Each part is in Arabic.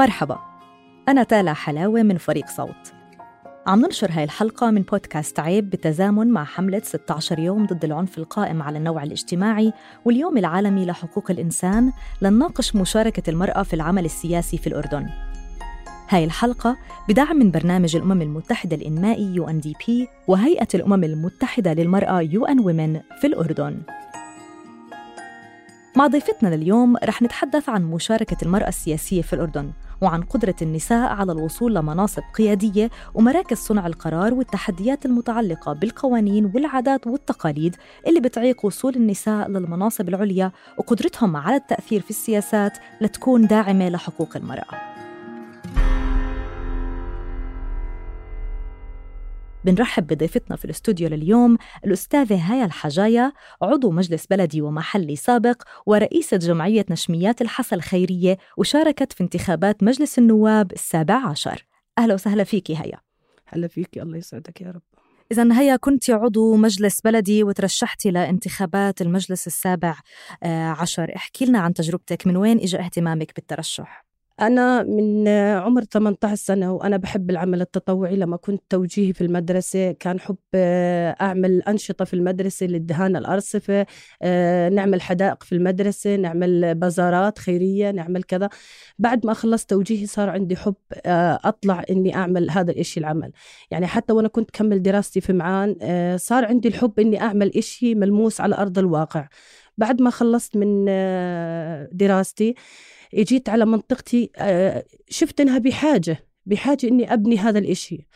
مرحبا. أنا تالا حلاوة من فريق صوت. عم ننشر هاي الحلقة من بودكاست عيب بالتزامن مع حملة 16 يوم ضد العنف القائم على النوع الاجتماعي واليوم العالمي لحقوق الإنسان لنناقش مشاركة المرأة في العمل السياسي في الأردن. هاي الحلقة بدعم من برنامج الأمم المتحدة الإنمائي UNDP وهيئة الأمم المتحدة للمرأة UN Women في الأردن. مع ضيفتنا لليوم رح نتحدث عن مشاركة المرأة السياسية في الأردن وعن قدرة النساء على الوصول لمناصب قيادية ومراكز صنع القرار والتحديات المتعلقة بالقوانين والعادات والتقاليد اللي بتعيق وصول النساء للمناصب العليا وقدرتهم على التأثير في السياسات لتكون داعمة لحقوق المرأة. بنرحب بضيفتنا في الاستوديو لليوم الأستاذة هايا الحجايا عضو مجلس بلدي ومحلي سابق ورئيسة جمعية نشميات الحصى الخيرية وشاركت في انتخابات مجلس النواب السابع عشر. أهلا وسهلا فيكي هيا هلا فيكي الله يسعدك يا رب. إذا هيا كنت عضو مجلس بلدي وترشحتي لانتخابات المجلس السابع عشر. احكي لنا عن تجربتك من وين إجا اهتمامك بالترشح؟ أنا من عمر 18 سنة وأنا بحب العمل التطوعي. لما كنت توجيهي في المدرسة كان حب أعمل أنشطة في المدرسة للدهان الأرصفة نعمل حدائق في المدرسة نعمل بازارات خيرية نعمل كذا. بعد ما خلصت توجيهي صار عندي حب أطلع إني أعمل هذا الإشي العمل. يعني حتى وأنا كنت كمل دراستي في معان صار عندي الحب إني أعمل إشي ملموس على أرض الواقع. بعد ما خلصت من دراستي جيت على منطقتي شفت إنها بحاجة بحاجة إني أبني هذا الإشي.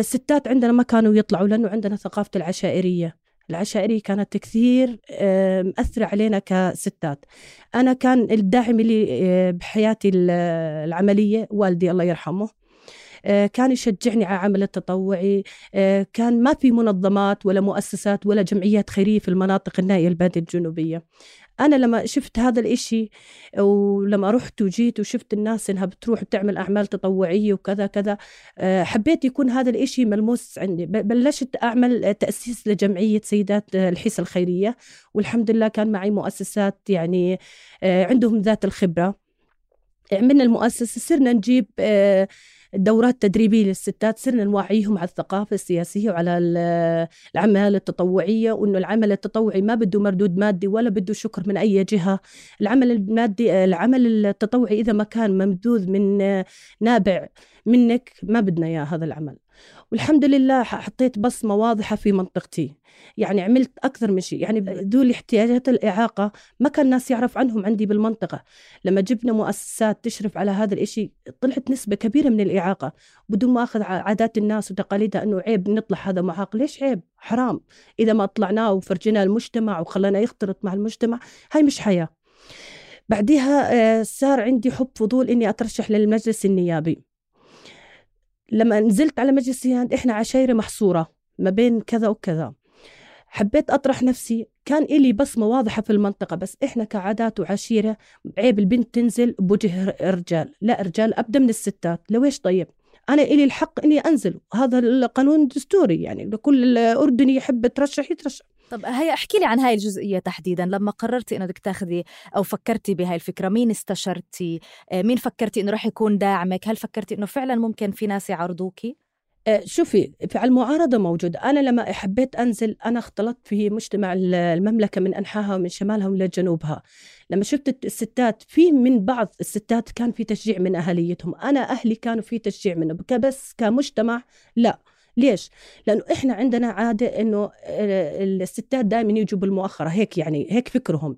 ستات عندنا ما كانوا يطلعوا لأنه عندنا ثقافة العشائرية. العشائرية كانت كثير مأثرة علينا كستات. أنا كان الداعم لي بحياتي العملية والدي الله يرحمه. كان يشجعني على العمل التطوعي. كان ما في منظمات ولا مؤسسات ولا جمعيات خيرية في المناطق النائية البادية الجنوبية. أنا لما شفت هذا الإشي ولما رحت وجيت وشفت الناس إنها بتروح بتعمل أعمال تطوعية وكذا كذا حبيت يكون هذا الإشي ملموس عندي. بلشت أعمل تأسيس لجمعية سيدات الحيسة الخيرية. والحمد لله كان معي مؤسسات يعني عندهم ذات الخبرة. عملنا المؤسسة صرنا نجيب دورات تدريبية للستات صرنا نوعيهم على الثقافة السياسية وعلى العمل التطوعية وإنه العمل التطوعي ما بده مردود مادي ولا بده شكر من أي جهة. العمل المادي العمل التطوعي إذا ما كان ممدود من نابع منك ما بدنا إياه هذا العمل. والحمد لله حطيت بصمة واضحة في منطقتي. يعني عملت أكثر من شيء. يعني ذول احتياجات الإعاقة ما كان الناس يعرف عنهم عندي بالمنطقة. لما جبنا مؤسسات تشرف على هذا الإشي طلعت نسبة كبيرة من الإعاقة. بدون ما أخذ عادات الناس وتقاليدها أنه عيب نطلع هذا معاق ليش عيب؟ حرام. إذا ما طلعناه وفرجيناه المجتمع وخلنا يختلط مع المجتمع هاي مش حياة. بعديها صار عندي حب فضول إني أترشح للمجلس النيابي. لما نزلت على مجلس النيابي إحنا عشايرة محصورة ما بين كذا وكذا. حبيت أطرح نفسي كان إلي بصمة واضحة في المنطقة بس إحنا كعادات وعشيرة عيب البنت تنزل بوجه الرجال لا رجال أبدأ من الستات. لويش طيب؟ أنا إلي الحق إني أنزل. هذا القانون دستوري يعني كل أردني يحب ترشح يترشح. طب هي احكي لي عن هاي الجزئية تحديدا. لما قررتي إنه بدك تاخذي أو فكرتي بهاي الفكرة مين استشرتي؟ آه، مين فكرتي إنه راح يكون داعمك؟ هل فكرتي إنه فعلا ممكن في ناس يعرضوكي آه، شوفي في المعارضة موجودة. أنا لما حبيت أنزل أنا اختلطت في مجتمع المملكة من أنحائها ومن شمالها ومن جنوبها. لما شفت الستات في من بعض الستات كان في تشجيع من أهليتهم. أنا أهلي كانوا في تشجيع منه. بس كمجتمع لا. ليش؟ لأنه إحنا عندنا عادة إنه آه، الستات دائما يجوا بالمؤخرة هيك يعني هيك فكرهم.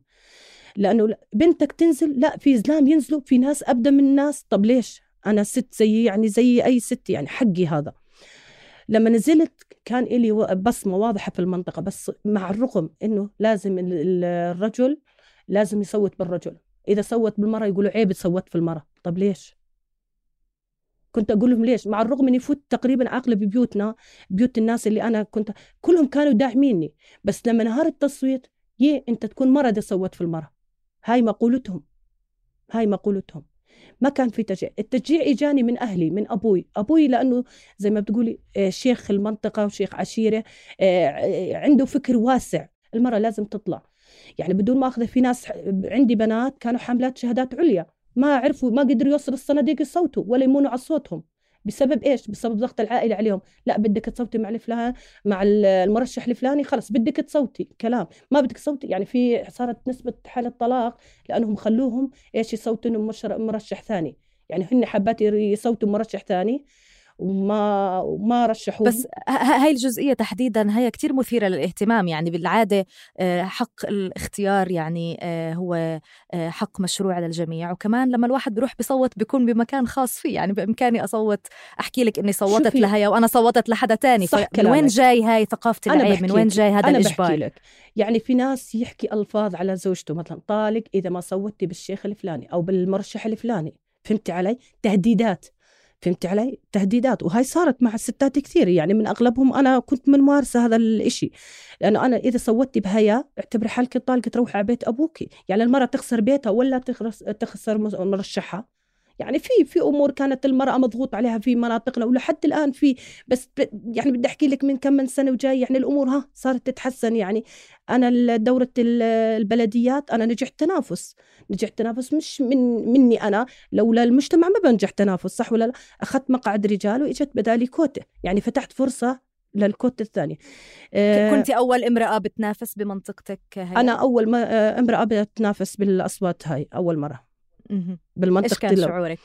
لأنه بنتك تنزل لا في زلام ينزلوا في ناس أبدا من الناس. طب ليش؟ أنا ست زي يعني زي أي ست يعني حقي هذا. لما نزلت كان إلي بصمة واضحة في المنطقة بس مع الرغم إنه لازم الرجل لازم يصوت بالرجل. إذا صوت بالمرة يقولوا عيب تصوت في المرة طب ليش؟ كنت أقول لهم ليش؟ مع الرغم إني فوت تقريبا أغلب بيوتنا بيوت الناس اللي أنا كنت كلهم كانوا داعميني. بس لما نهار التصويت يه أنت تكون دي صوت في المرة. هاي مقولتهم. هاي مقولتهم. ما كان في تشجيع. التشجيع إجاني من أهلي من أبوي. أبوي لأنه زي ما بتقولي آه، شيخ المنطقة وشيخ عشيرة آه، عنده فكر واسع. المراه لازم تطلع. يعني بدون ما أخذ في ناس عندي بنات كانوا حاملات شهادات عليا. ما عرفوا ما قدروا يوصلوا الصناديق يصوتوا ولا يمونوا على صوتهم. بسبب إيش؟ بسبب ضغط العائلة عليهم، لا بدك تصوتي مع الفلان مع المرشح الفلاني خلص بدك تصوتي كلام، ما بدك تصوتي يعني في صارت نسبة حالة طلاق لأنهم خلوهم إيش؟ يصوتوا مرشح ثاني، يعني هن حبات يصوتوا مرشح ثاني. وما وما رشحوه. بس هاي الجزئية تحديدا هي كتير مثيرة للاهتمام يعني بالعادة آه، حق الاختيار يعني آه، هو آه، حق مشروع على الجميع وكمان لما الواحد بيروح بصوت بيكون بمكان خاص فيه. يعني بإمكاني أصوت أحكي لك إني صوتت لهيا وأنا صوتت لحدا تاني. من وين جاي هاي ثقافة العيب؟ من وين جاي هذا الإجبار؟ لك. يعني في ناس يحكي ألفاظ على زوجته مثلا طالق إذا ما صوتي بالشيخ الفلاني أو بالمرشح الفلاني. فهمتي علي؟ تهديدات. فهمت علي؟ تهديدات. وهاي صارت مع الستات كثير. يعني من أغلبهم أنا كنت من ممارسة هذا الإشي. لأنه أنا إذا صوتي بهيا اعتبري حالك طالقة تروحي على بيت أبوك يعني المرأة تخسر بيتها ولا تخسر مرشحها. يعني في في أمور كانت المرأة مضغوط عليها في مناطقنا ولحد الآن في بس يعني بدي أحكي لك من كم من سنة وجاي يعني الأمور ها صارت تتحسن. يعني أنا دورة البلديات أنا نجحت تنافس. نجحت تنافس مش من مني أنا. لولا المجتمع ما بنجح تنافس صح ولا لا؟ أخذت مقعد رجال وإجت بدالي كوته يعني فتحت فرصة للكوت الثاني. كنت أول امرأة بتنافس بمنطقتك هاي؟ أنا أول ما آه، امرأة بتنافس بالأصوات هاي أول مرة. بالمنطقة إيش كان شعورك؟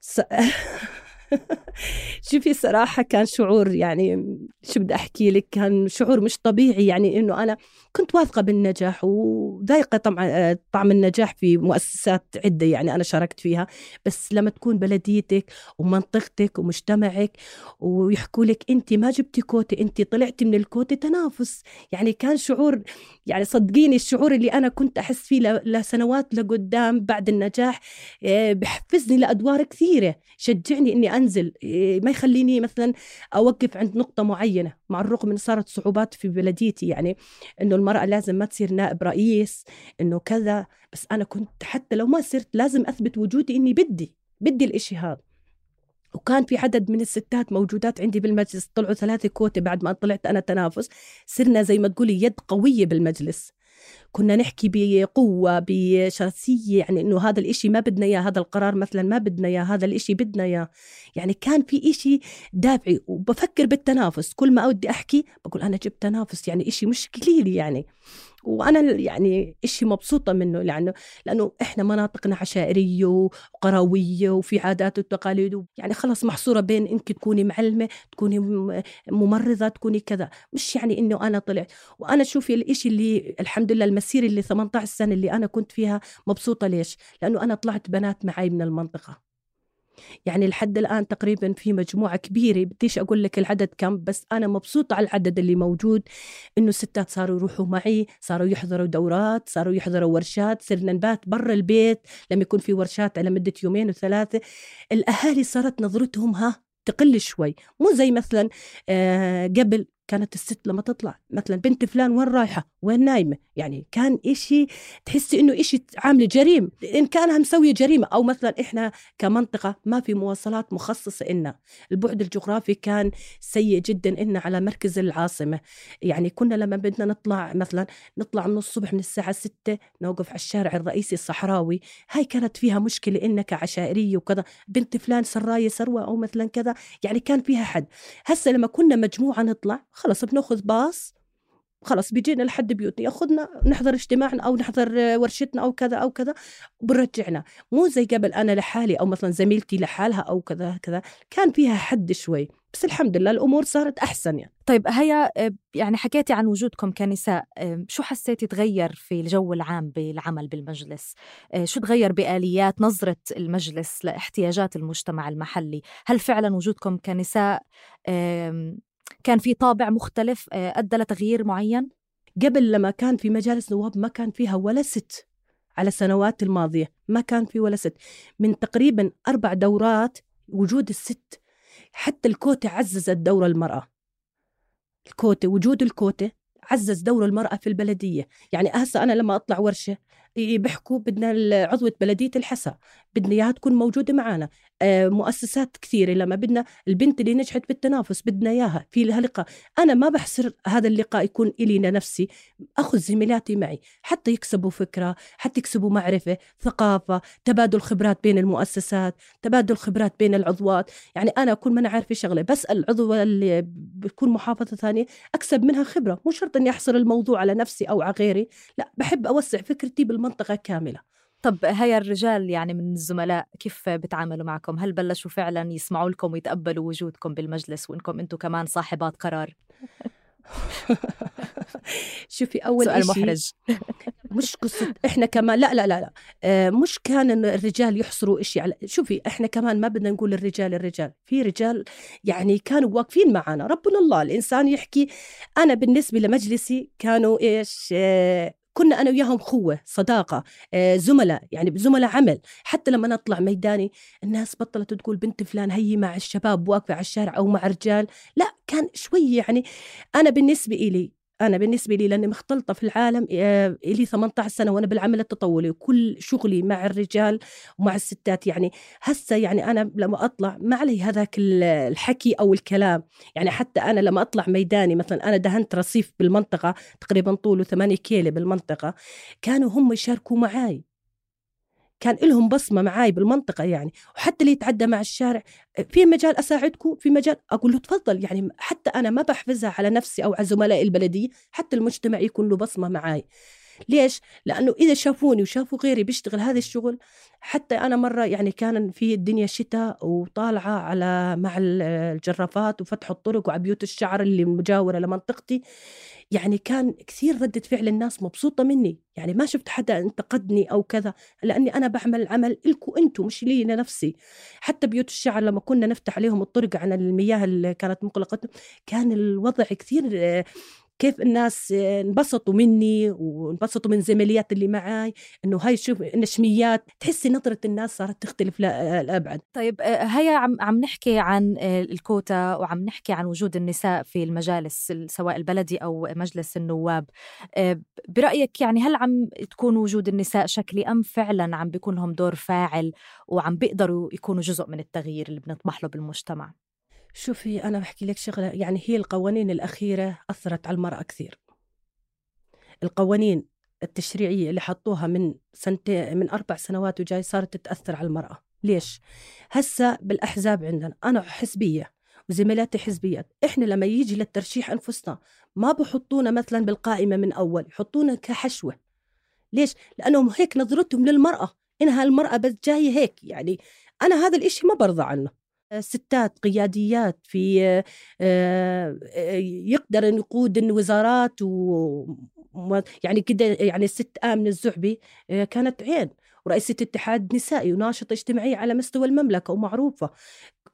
س... شوفي صراحة كان شعور يعني شو بدي أحكي لك كان شعور مش طبيعي يعني إنه أنا كنت واثقة بالنجاح وذايقة طبعا طعم النجاح في مؤسسات عدة يعني أنا شاركت فيها. بس لما تكون بلديتك ومنطقتك ومجتمعك ويحكوا لك أنت ما جبتي كوتي أنت طلعتي من الكوتي تنافس. يعني كان شعور يعني صدقيني الشعور اللي أنا كنت أحس فيه لسنوات لقدام بعد النجاح آه، بحفزني لأدوار كثيرة شجعني إني أنزل إيه، ما يخليني مثلا أوقف عند نقطة معينة مع الرغم من صارت صعوبات في بلديتي يعني إنه المرأة لازم ما تصير نائب رئيس إنه كذا بس أنا كنت حتى لو ما صرت لازم أثبت وجودي إني بدي بدي الاشي هذا وكان في عدد من الستات موجودات عندي بالمجلس طلعوا ثلاثة كوتة بعد ما طلعت أنا تنافس صرنا زي ما تقولي يد قوية بالمجلس. كنا نحكي بقوة بشرسية يعني إنه هذا الإشي ما بدنا إياه هذا القرار مثلا ما بدنا إياه هذا الإشي بدنا إياه. يعني كان في إشي دافعي وبفكر بالتنافس. كل ما أودي أحكي بقول أنا جبت تنافس يعني إشي مش قليل يعني. وأنا يعني إشي مبسوطة منه لأنه لأنه إحنا مناطقنا عشائرية وقروية وفي عادات وتقاليد يعني خلص محصورة بين إنك تكوني معلمة تكوني ممرضة تكوني كذا. مش يعني إنه أنا طلعت. وأنا شوفي الإشي اللي الحمد لله المسيره اللي 18 سنة اللي أنا كنت فيها مبسوطة ليش؟ لأنه أنا طلعت بنات معي من المنطقة. يعني لحد الآن تقريبا في مجموعة كبيرة بديش أقول لك العدد كم بس أنا مبسوطة على العدد اللي موجود إنه الستات صاروا يروحوا معي صاروا يحضروا دورات صاروا يحضروا ورشات صرنا نبات برا البيت لما يكون في ورشات على مدة يومين وثلاثة. الأهالي صارت نظرتهم ها تقل شوي مو زي مثلا آه قبل كانت الست لما تطلع مثلا بنت فلان وين رايحة؟ وين نايمة؟ يعني كان إشي تحسي إنه إشي عاملة جريمة. إن كانها مسوية جريمة أو مثلا إحنا كمنطقة ما في مواصلات مخصصة إلنا. البعد الجغرافي كان سيء جدا إلنا على مركز العاصمة. يعني كنا لما بدنا نطلع مثلا نطلع من الصبح من الساعة 6 نوقف على الشارع الرئيسي الصحراوي. هاي كانت فيها مشكلة إننا كعشائرية وكذا. بنت فلان سراية سروة أو مثلا كذا. يعني كان فيها حد. هسه لما كنا مجموعة نطلع خلص بناخذ باص خلص بيجينا لحد بيوتنا ياخذنا نحضر اجتماعنا أو نحضر ورشتنا أو كذا أو كذا وبرجعنا مو زي قبل أنا لحالي أو مثلا زميلتي لحالها أو كذا كذا كان فيها حد شوي بس الحمد لله الأمور صارت أحسن يعني. طيب هيا يعني حكيتي عن وجودكم كنساء شو حسيتي تغير في الجو العام بالعمل بالمجلس؟ شو تغير بآليات نظرة المجلس لإحتياجات المجتمع المحلي؟ هل فعلا وجودكم كنساء كان في طابع مختلف أدى لتغيير معين؟ قبل لما كان في مجالس نواب ما كان فيها ولا ست على السنوات الماضية ما كان في ولا ست. من تقريبا أربع دورات وجود الست حتى الكوتة عززت دور المرأة. الكوتة وجود الكوتة عزز دور المرأة في البلدية. يعني هسه أنا لما أطلع ورشة بيحكوا بدنا عضوة بلدية الحسا بدنا إياها تكون موجودة معنا آه، مؤسسات كثيرة لما بدنا البنت اللي نجحت بالتنافس بدنا إياها في لها لقاء أنا ما بحصر هذا اللقاء يكون إلي لنفسي أخذ زميلاتي معي حتى يكسبوا فكرة حتى يكسبوا معرفة ثقافة تبادل خبرات بين المؤسسات تبادل خبرات بين العضوات. يعني أنا أكون ما أنا عارفة شغلة بسأل عضوة اللي بتكون محافظة ثانية أكسب منها خبرة. مو شرط أني أحصر الموضوع على نفسي أو على غيري لا بحب أوسع فكرتي بالمنطقة كاملة. طب هيا الرجال يعني من الزملاء كيف بتعاملوا معكم؟ هل بلشوا فعلا يسمعوا لكم ويتقبلوا وجودكم بالمجلس وإنكم أنتم كمان صاحبات قرار؟ شوفي أول سؤال محرج. مش قصة إحنا كمان لا لا لا لا. آه مش كان الرجال يحصروا إشي على شوفي إحنا كمان ما بدنا نقول الرجال الرجال. في رجال يعني كانوا واقفين معنا ربنا الله الإنسان يحكي. أنا بالنسبة لمجلسي كانوا إيش؟ آه كنا أنا وياهم خوه صداقة آه، زملاء يعني زملاء عمل. حتى لما نطلع ميداني الناس بطلت تقول بنت فلان هي مع الشباب واقفة على الشارع أو مع رجال. لا كان شوي يعني أنا بالنسبة إلي أنا بالنسبة لي لأني مختلطة في العالم آه، لي 18 سنة وأنا بالعمل التطوعي وكل شغلي مع الرجال ومع الستات. يعني هسه يعني أنا لما أطلع ما علي هذاك الحكي أو الكلام. يعني حتى أنا لما أطلع ميداني مثلا أنا دهنت رصيف بالمنطقة تقريبا طوله 8 كيلو بالمنطقة كانوا هم يشاركوا معي كان لهم بصمة معاي بالمنطقة يعني وحتى اللي يتعدى مع الشارع في مجال أساعدكم في مجال أقول له تفضل يعني حتى أنا ما بحفزها على نفسي أو على زملائي البلدية حتى المجتمع يكون له بصمة معاي. ليش؟ لأنه إذا شافوني وشافوا غيري بيشتغل هذا الشغل حتى أنا مرة يعني كان في الدنيا شتاء وطالعة على مع الجرافات وفتح الطرق وعلى بيوت الشعر اللي مجاورة لمنطقتي يعني كان كثير ردة فعل الناس مبسوطة مني يعني ما شفت حدا انتقدني أو كذا لأني أنا بعمل عمل إلكم أنتم مش لي لنفسي حتى بيوت الشعر لما كنا نفتح عليهم الطرق عن المياه اللي كانت مغلقة كان الوضع كثير كيف الناس انبسطوا مني وانبسطوا من زميليات اللي معي إنه هاي شوف نشميات تحسي نظرة الناس صارت تختلف لأبعد. طيب هيا عم عم نحكي عن الكوتا وعم نحكي عن وجود النساء في المجالس سواء البلدي أو مجلس النواب. برأيك يعني هل عم تكون وجود النساء شكلي أم فعلا عم بيكون لهم دور فاعل وعم بيقدروا يكونوا جزء من التغيير اللي بنطمح له بالمجتمع؟ شوفي أنا بحكي لك شغلة يعني هي القوانين الأخيرة أثرت على المرأة كثير القوانين التشريعية اللي حطوها من سنتين من أربع سنوات وجاي صارت تأثر على المرأة ليش؟ هسا بالأحزاب عندنا أنا حزبية وزميلاتي حزبيات إحنا لما يجي للترشيح أنفسنا ما بحطونا مثلا بالقائمة من أول يحطونا كحشوة ليش؟ لأنهم هيك نظرتهم للمرأة إنها المرأة بس جاية هيك يعني أنا هذا الإشي ما برضى عنه ستات قياديات في آه، يقدر أن يقود الوزارات و يعني كده يعني الست آمنة الزعبي آه، كانت عين. ورئيسة اتحاد نسائي وناشطة اجتماعية على مستوى المملكة ومعروفة.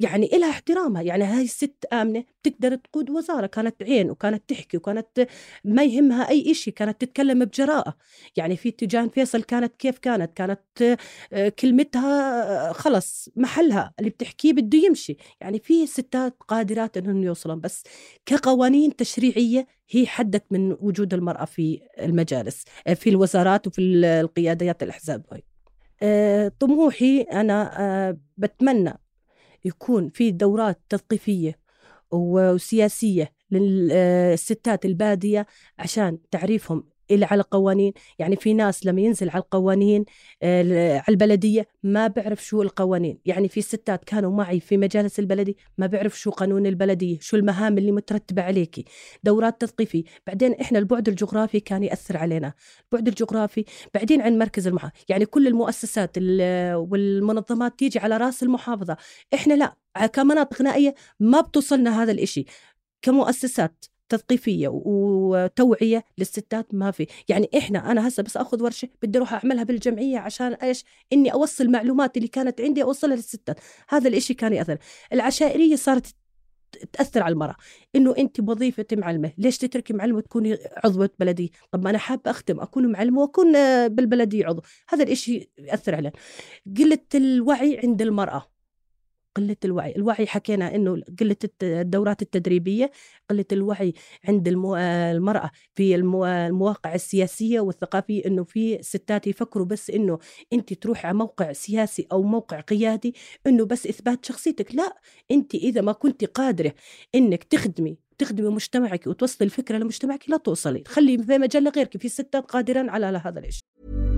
يعني إلها احترامها يعني هاي الست آمنة بتقدر تقود وزارة كانت عين وكانت تحكي وكانت ما يهمها أي إشي كانت تتكلم بجراءة. يعني في تيجان فيصل كانت كيف كانت؟ كانت آه، كلمتها آه، خلص محلها اللي بتحكيه بده يمشي. يعني في ستات قادرات إنهم يوصلون بس كقوانين تشريعية هي حدت من وجود المرأة في المجالس آه، في الوزارات وفي القيادات الأحزاب هاي. طموحي أنا بتمنى يكون في دورات تثقيفية وسياسية للستات البادية عشان تعريفهم اللي على القوانين. يعني في ناس لما ينزل على القوانين آه، على البلدية ما بيعرف شو القوانين. يعني في ستات كانوا معي في مجالس البلدي ما بيعرف شو قانون البلدية شو المهام اللي مترتبة عليكي دورات تثقيفية بعدين إحنا البعد الجغرافي كان يأثر علينا. البعد الجغرافي بعدين عن مركز المحافظة يعني كل المؤسسات والمنظمات تيجي على راس المحافظة. إحنا لا كمناطق نائية ما بتوصلنا هذا الإشي. كمؤسسات تثقيفية وتوعية للستات ما في. يعني إحنا أنا هسه بس آخذ ورشة بدي أروح أعملها بالجمعية عشان إيش؟ إني أوصل معلومات اللي كانت عندي أوصلها للستات. هذا الإشي كان يأثر. العشائرية صارت تأثر على المرأة. إنه أنت بوظيفه معلمة ليش تتركي معلمة تكوني عضوة بلديه طب ما أنا حابة اخدم أكون معلمة وأكون بالبلديه عضو. هذا الإشي يأثر علينا. قلة الوعي عند المرأة. قلة الوعي الوعي حكينا أنه قلة الدورات التدريبية قلة الوعي عند المرأة في المواقع السياسية والثقافية أنه في ستات يفكروا بس أنه أنت تروح على موقع سياسي أو موقع قيادي أنه بس إثبات شخصيتك لا أنت إذا ما كنت قادرة أنك تخدمي تخدمي مجتمعك وتوصلي الفكرة لمجتمعك لا توصلي خلي في مجال لغيرك في ستات قادرين على هذا الشيء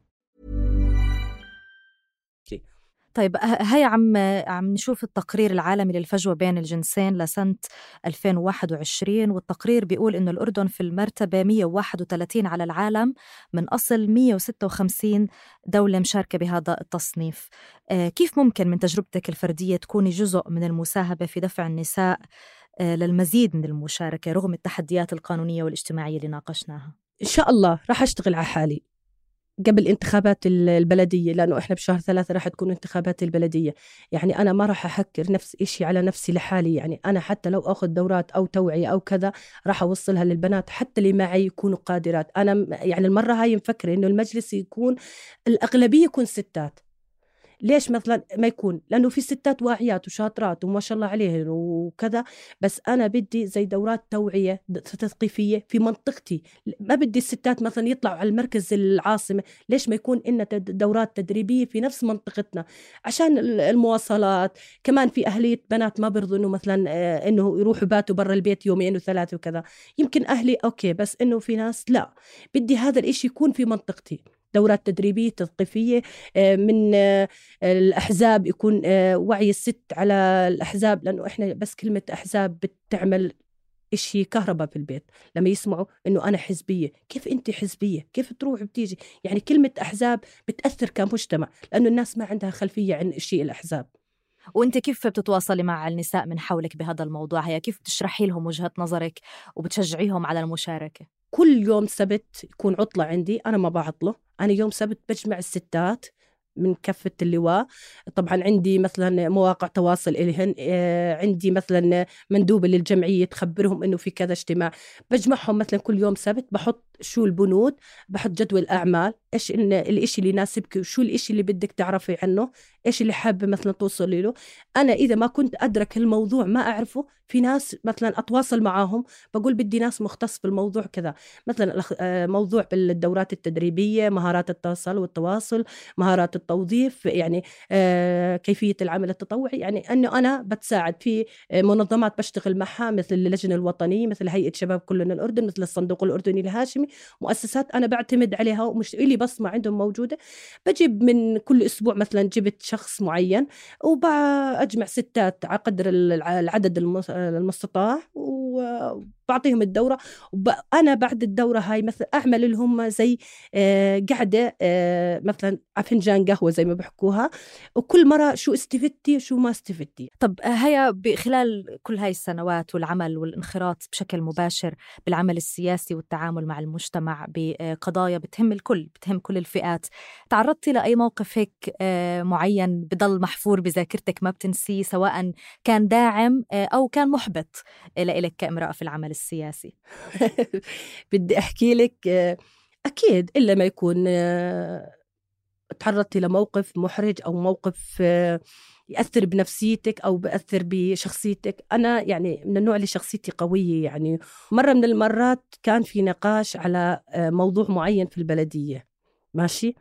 طيب هيا عم عم نشوف التقرير العالمي للفجوة بين الجنسين لسنة 2021 والتقرير بيقول إنه الأردن في المرتبة 131 على العالم من أصل 156 دولة مشاركة بهذا التصنيف كيف ممكن من تجربتك الفردية تكوني جزء من المساهمة في دفع النساء للمزيد من المشاركة رغم التحديات القانونية والاجتماعية اللي ناقشناها؟ إن شاء الله راح أشتغل على حالي قبل انتخابات البلدية لأنه إحنا بشهر ثلاثة راح تكون انتخابات البلدية. يعني أنا ما راح أحكر نفس إشي على نفسي لحالي. يعني أنا حتى لو أخذ دورات أو توعية أو كذا راح أوصلها للبنات حتى اللي معي يكونوا قادرات. أنا يعني المرة هاي مفكرة إنه المجلس يكون الأغلبية يكون ستات. ليش مثلا ما يكون؟ لأنه في ستات واعيات وشاطرات وما شاء الله عليهن وكذا بس أنا بدي زي دورات توعية تثقيفية في منطقتي. ما بدي الستات مثلا يطلعوا على المركز العاصمة ليش ما يكون إن دورات تدريبية في نفس منطقتنا؟ عشان المواصلات. كمان في أهلية بنات ما بيرضوا إنه مثلا آه، إنه يروحوا باتوا برا البيت يومين وثلاثة وكذا. يمكن أهلي أوكي بس إنه في ناس لا. بدي هذا الإشي يكون في منطقتي. دورات تدريبية تثقيفية آه، من آه، الأحزاب يكون آه، وعي الست على الأحزاب لأنه إحنا بس كلمة أحزاب بتعمل إشي كهرباء في البيت. لما يسمعوا إنه أنا حزبية كيف أنت حزبية؟ كيف تروح بتيجي يعني كلمة أحزاب بتأثر كمجتمع لأنه الناس ما عندها خلفية عن شيء الأحزاب. وأنت كيف بتتواصلي مع النساء من حولك بهذا الموضوع؟ هي كيف بتشرحي لهم وجهة نظرك وبتشجعيهم على المشاركة؟ كل يوم سبت يكون عطلة عندي أنا ما بعطله. أنا يوم سبت بجمع الستات من كفة اللواء. طبعا عندي مثلا مواقع تواصل إلهن آه، عندي مثلا مندوبة للجمعية تخبرهم إنه في كذا اجتماع. بجمعهم مثلا كل يوم سبت بحط شو البنود بحط جدول أعمال إيش الإشي اللي يناسبك وشو الإشي اللي بدك تعرفي عنه إيش اللي حابة مثلا توصلي له. أنا إذا ما كنت أدرك الموضوع ما أعرفه في ناس مثلا أتواصل معاهم بقول بدي ناس مختص بالموضوع كذا. مثلا آه، موضوع بالدورات التدريبية مهارات التواصل والتواصل مهارات توظيف يعني كيفية العمل التطوعي يعني أنه أنا بتساعد في منظمات بشتغل معها مثل اللجنة الوطنية مثل هيئة شباب كلنا الأردن مثل الصندوق الأردني الهاشمي مؤسسات أنا بعتمد عليها ومش لي بصمة عندهم موجودة. بجيب من كل أسبوع مثلا جبت شخص معين وبأجمع ستات على قدر العدد المستطاع وبعطيهم الدورة. وأنا بعد الدورة هاي مثلا أعمل لهم زي آه، قعده آه، مثلا فنجان قهوة زي ما بحكوها وكل مرة شو استفدتي وشو ما استفدتي. طب هيا خلال كل هاي السنوات والعمل والانخراط بشكل مباشر بالعمل السياسي والتعامل مع المجتمع بقضايا بتهم الكل بتهم كل الفئات تعرضتي لأي موقف هيك آه، معين بضل محفور بذاكرتك ما بتنسيه سواء كان داعم أو كان محبط لإلك كامرأة في العمل السياسي بدي أحكي لك أكيد إلا ما يكون آه، تعرضتي لموقف محرج أو موقف آه، يأثر بنفسيتك أو بأثر بشخصيتك. أنا يعني من النوع اللي شخصيتي قوية يعني. مرة من المرات كان في نقاش على آه، موضوع معين في البلدية. ماشي؟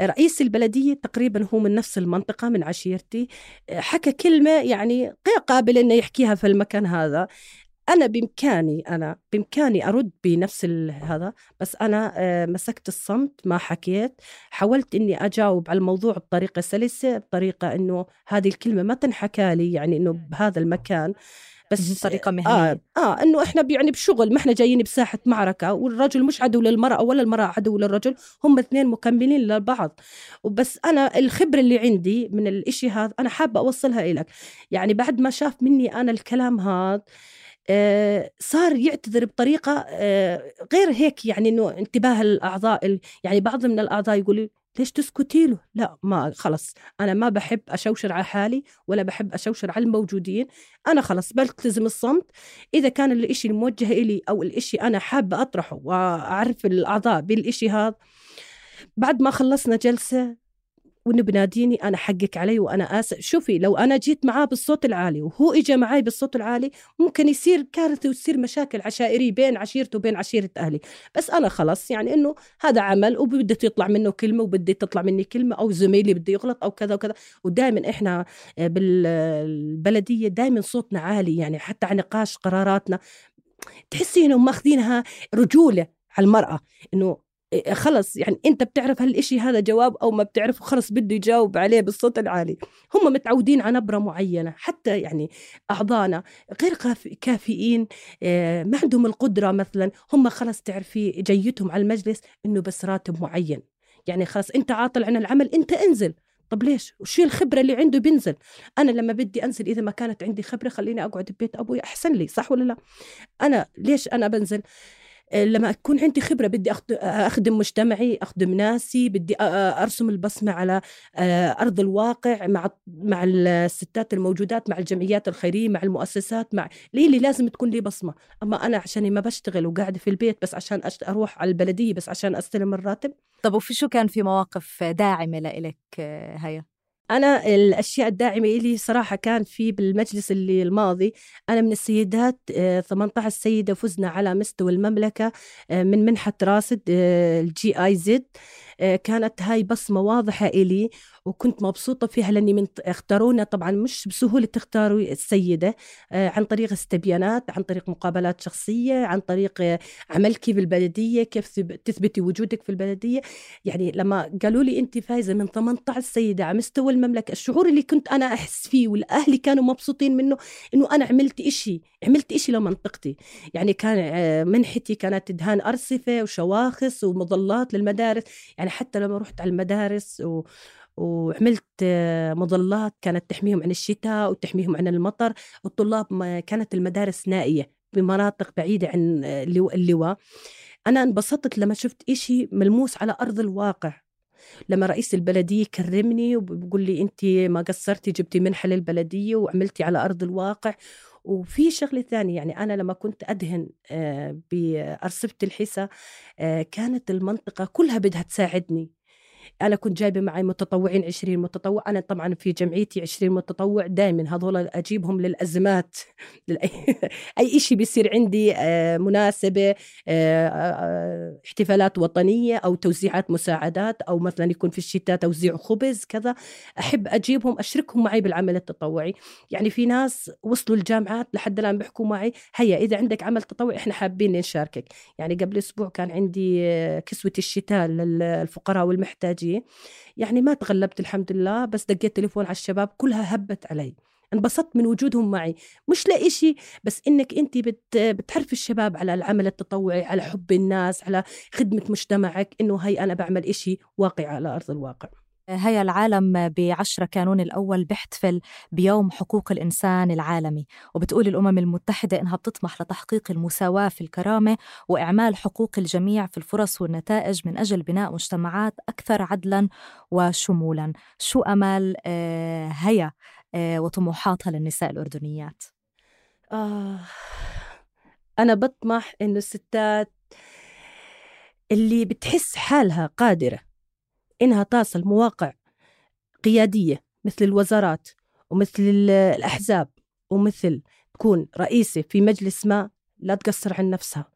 رئيس البلدية تقريبا هو من نفس المنطقة من عشيرتي حكى كلمة يعني غير قابل إنه يحكيها في المكان هذا. أنا بإمكاني أنا بإمكاني أرد بنفس هذا بس أنا آه، مسكت الصمت ما حكيت. حاولت إني أجاوب على الموضوع بطريقة سلسة بطريقة إنه هذه الكلمة ما تنحكى لي يعني إنه بهذا المكان. بس بطريقة مهنية آه, آه إنه إحنا يعني بشغل ما إحنا جايين بساحة معركة والرجل مش عدو للمرأة ولا المرأة عدو للرجل هم اثنين مكملين لبعض. وبس أنا الخبرة اللي عندي من الإشي هذا أنا حابة أوصلها لك يعني بعد ما شاف مني أنا الكلام هذا آه، صار يعتذر بطريقة آه، غير هيك يعني إنه انتباه الأعضاء يعني بعض من الأعضاء يقول لي ليش تسكتي له؟ لا ما خلص أنا ما بحب أشوشر على حالي ولا بحب أشوشر على الموجودين أنا خلص بلتزم الصمت إذا كان الإشي الموجه إلي أو الإشي أنا حابة أطرحه وأعرف الأعضاء بالإشي هذا بعد ما خلصنا جلسة وإنه بناديني أنا حقك علي وأنا آسف. شوفي لو أنا جيت معاه بالصوت العالي وهو اجى معي بالصوت العالي ممكن يصير كارثه وتصير مشاكل عشائريه بين عشيرته وبين عشيرة أهلي. بس أنا خلص يعني إنه هذا عمل وبده يطلع منه كلمة وبدي تطلع مني كلمة أو زميلي بده يغلط أو كذا وكذا. ودائما إحنا بالبلدية دائما صوتنا عالي يعني حتى على نقاش قراراتنا. تحسي إنهم ماخذينها رجولة على المرأة إنه خلص يعني أنت بتعرف هالشيء هذا جواب أو ما بتعرفه خلص بده يجاوب عليه بالصوت العالي. هم متعودين على نبرة معينة حتى يعني اعضائنا غير كافيين آه، ما عندهم القدرة مثلا هم خلص تعرفي جيتهم على المجلس إنه بس راتب معين. يعني خلص أنت عاطل عن العمل أنت انزل. طب ليش؟ وشو الخبرة اللي عنده بينزل؟ أنا لما بدي أنزل إذا ما كانت عندي خبرة خليني أقعد ببيت أبوي أحسن لي صح ولا لا؟ أنا ليش أنا بنزل؟ لما أكون عندي خبرة بدي أخدم مجتمعي أخدم ناسي بدي أرسم البصمة على آه، أرض الواقع مع مع الستات الموجودات مع الجمعيات الخيرية مع المؤسسات مع ليه اللي لازم تكون لي بصمة أما أنا عشان ما بشتغل وقاعدة في البيت بس عشان أروح على البلدية بس عشان أستلم الراتب طب وفي شو كان في مواقف داعمة لإلك آه، هيا؟ أنا الأشياء الداعمة إلي صراحة كان في بالمجلس اللي الماضي أنا من السيدات 18 آه، سيدة فزنا على مستوى المملكة آه، من منحة راسد آه، الجي آي زد كانت هاي بصمة واضحة إلي وكنت مبسوطة فيها لأني من اختارونا طبعا مش بسهولة تختاروا السيدة آه، عن طريق استبيانات عن طريق مقابلات شخصية عن طريق آه، عملك بالبلدية كيف تثبتي وجودك في البلدية. يعني لما قالوا لي أنت فايزة من 18 سيدة على مستوى المملكة الشعور اللي كنت أنا أحس فيه والأهلي كانوا مبسوطين منه إنه أنا عملت إشي عملت إشي لمنطقتي يعني كان آه، منحتي كانت دهان أرصفة وشواخص ومظلات للمدارس. يعني حتى لما رحت على المدارس و وعملت مظلات كانت تحميهم عن الشتاء وتحميهم عن المطر الطلاب كانت المدارس نائية بمناطق بعيدة عن اللواء. أنا انبسطت لما شفت إشي ملموس على أرض الواقع. لما رئيس البلدية كرمني وبقول لي أنت ما قصرتي جبتي منحة للبلدية وعملتي على أرض الواقع وفي شغلة ثانية يعني أنا لما كنت أدهن آه، بأرصفة الحسا آه، كانت المنطقة كلها بدها تساعدني. أنا كنت جايبة معي متطوعين 20 متطوع أنا طبعا في جمعيتي 20 متطوع دائما هذول أجيبهم للأزمات. أي شيء بيصير عندي آه، مناسبة آه، آه، احتفالات وطنية أو توزيعات مساعدات أو مثلا يكون في الشتاء توزيع خبز كذا أحب أجيبهم أشركهم معي بالعمل التطوعي. يعني في ناس وصلوا الجامعات لحد الآن بيحكوا معي هيا إذا عندك عمل تطوعي إحنا حابين نشاركك. يعني قبل أسبوع كان عندي كسوة الشتاء للفقراء والمحتاجين. يعني ما تغلبت الحمد لله بس دقيت تليفون على الشباب كلها هبت علي. انبسطت من وجودهم معي. مش شيء بس إنك أنت بت الشباب على العمل التطوعي على حب الناس على خدمة مجتمعك إنه هي أنا بعمل إشي واقعي على أرض الواقع. هيا العالم بعشرة كانون الأول بيحتفل بيوم حقوق الإنسان العالمي وبتقول الأمم المتحدة إنها بتطمح لتحقيق المساواة في الكرامة وإعمال حقوق الجميع في الفرص والنتائج من أجل بناء مجتمعات أكثر عدلا وشمولا شو أمال آه، هيا آه، وطموحاتها للنساء الأردنيات؟ آه أنا بطمح إنه الستات اللي بتحس حالها قادرة إنها تصل مواقع قيادية مثل الوزارات ومثل الأحزاب ومثل تكون رئيسة في مجلس ما لا تقصر عن نفسها.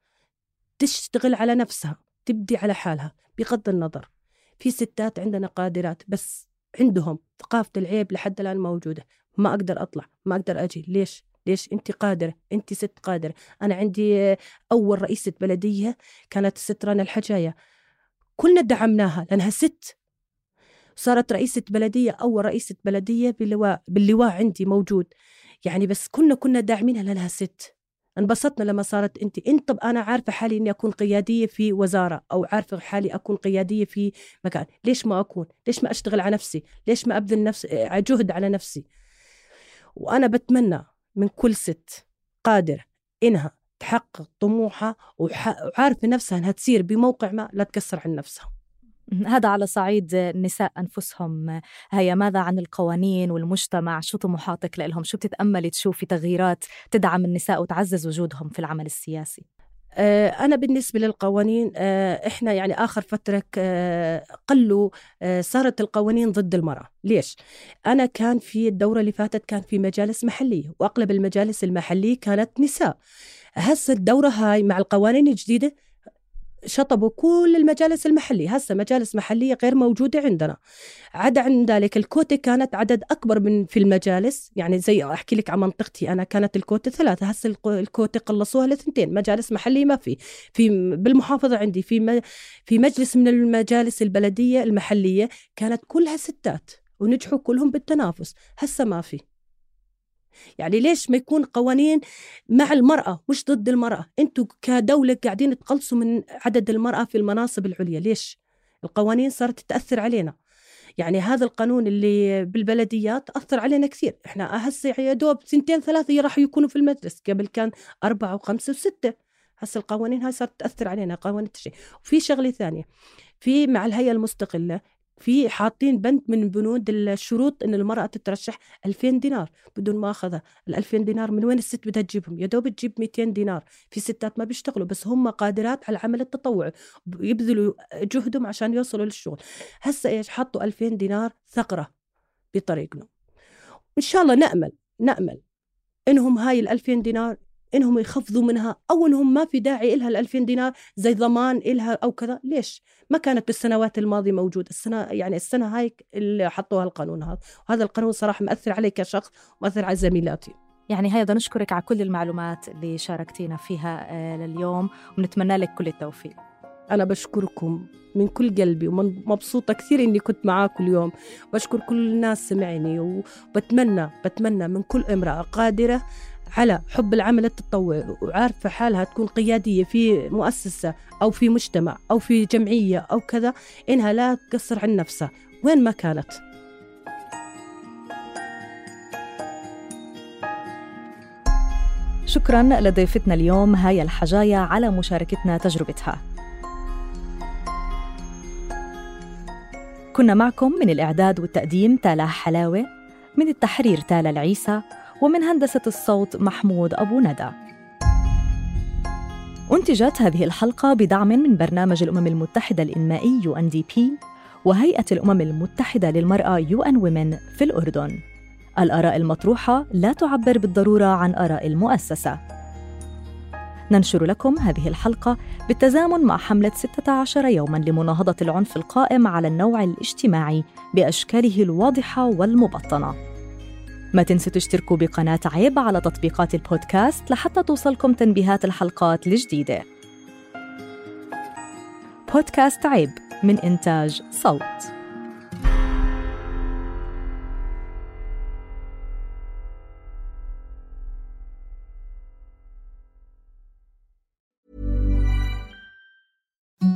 تشتغل على نفسها تبدي على حالها بغض النظر. في ستات عندنا قادرات بس عندهم ثقافة العيب لحد الآن موجودة. ما أقدر أطلع ما أقدر أجي. ليش؟ ليش؟ أنت قادرة أنت ست قادرة. أنا عندي أول رئيسة بلدية كانت ست رنا الحجاية. كلنا دعمناها لأنها ست. صارت رئيسة بلدية أول رئيسة بلدية باللواء باللواء عندي موجود. يعني بس كنا كنا داعمينها لأنها ست. انبسطنا لما صارت انت انت طب أنا عارفة حالي إني أكون قيادية في وزارة أو عارفة حالي أكون قيادية في مكان. ليش ما أكون؟ ليش ما أشتغل على نفسي؟ ليش ما أبذل نفس جهد على نفسي؟ وأنا بتمنى من كل ست قادره إنها تحقق طموحها وعارفه نفسها إنها تصير بموقع ما لا تكسر عن نفسها. هذا على صعيد النساء أنفسهم. هيا ماذا عن القوانين والمجتمع؟ شو طموحاتك لهم شو بتتأملي تشوفي تغييرات تدعم النساء وتعزز وجودهم في العمل السياسي؟ أنا بالنسبة للقوانين آه، إحنا يعني آخر فترة آه، قلوا صارت القوانين ضد المرأة ليش؟ أنا كان في الدورة اللي فاتت كان في مجالس محلية وأغلب المجالس المحلية كانت نساء هسه الدورة هاي مع القوانين الجديدة شطبوا كل المجالس المحلية. هسه مجالس محلية غير موجودة عندنا. عدا عن ذلك الكوتة كانت عدد أكبر من في المجالس. يعني زي أحكي لك عن منطقتي أنا كانت الكوتة ثلاثة. هسه الكوتة قلصوها لثنتين. مجالس محلية ما في. في بالمحافظة عندي في في مجلس من المجالس البلدية المحلية كانت كلها ستات. ونجحوا كلهم بالتنافس. هسه ما في. يعني ليش ما يكون قوانين مع المرأة مش ضد المرأة؟ أنتوا كدولة قاعدين تقلصوا من عدد المرأة في المناصب العليا ليش؟ القوانين صارت تأثر علينا. يعني هذا القانون اللي بالبلديات أثر علينا كثير. إحنا هسه يا دوب سنتين ثلاثة راح يكونوا في المجلس قبل كان أربعة وخمسة وستة. هسه القوانين هاي صارت تأثر علينا قوانين التشريع. وفي شغلة ثانية في مع الهيئة المستقلة في حاطين بند من بنود الشروط إن المرأة تترشح 2000 دينار بدون ما أخذها. ال 2000 دينار من وين الست بدها تجيبهم؟ يا دوب تجيب 200 دينار. في ستات ما بيشتغلوا بس هم قادرات على العمل التطوعي يبذلوا جهدهم عشان يوصلوا للشغل. هسه إيش؟ حطوا 2000 دينار ثغرة بطريقنا. ان شاء الله نأمل نأمل إنهم هاي ال 2000 دينار إنهم يخفضوا منها أو إنهم ما في داعي لها ال 2000 دينار زي ضمان لها أو كذا. ليش؟ ما كانت بالسنوات الماضية موجودة. السنة يعني السنة هاي اللي حطوها القانون هذا. وهذا القانون صراحة مأثر علي كشخص ومأثر على زميلاتي. يعني هيدا نشكرك على كل المعلومات اللي شاركتينا فيها آه، لليوم ونتمنى لك كل التوفيق. أنا بشكركم من كل قلبي ومبسوطة كثير إني كنت معاكم اليوم. بشكر كل الناس سمعني وبتمنى بتمنى من كل امرأة قادرة على حب العمل التطوعي وعارفة حالها تكون قيادية في مؤسسة أو في مجتمع أو في جمعية أو كذا إنها لا تقصر عن نفسها. وين ما كانت. شكرا لضيفتنا اليوم هاي الحجاية على مشاركتنا تجربتها. كنا معكم من الإعداد والتقديم تالا حلاوة من التحرير تالا العيسى ومن هندسة الصوت محمود أبو ندى. أنتجت هذه الحلقة بدعم من برنامج الأمم المتحدة الإنمائي UNDP وهيئة الأمم المتحدة للمرأة UN Women في الأردن. الآراء المطروحة لا تعبر بالضرورة عن آراء المؤسسة. ننشر لكم هذه الحلقة بالتزامن مع حملة 16 يوماً لمناهضة العنف القائم على النوع الاجتماعي بأشكاله الواضحة والمبطنة. ما تنسوا تشتركوا بقناة عيب على تطبيقات البودكاست لحتى توصلكم تنبيهات الحلقات الجديدة. بودكاست عيب من إنتاج صوت.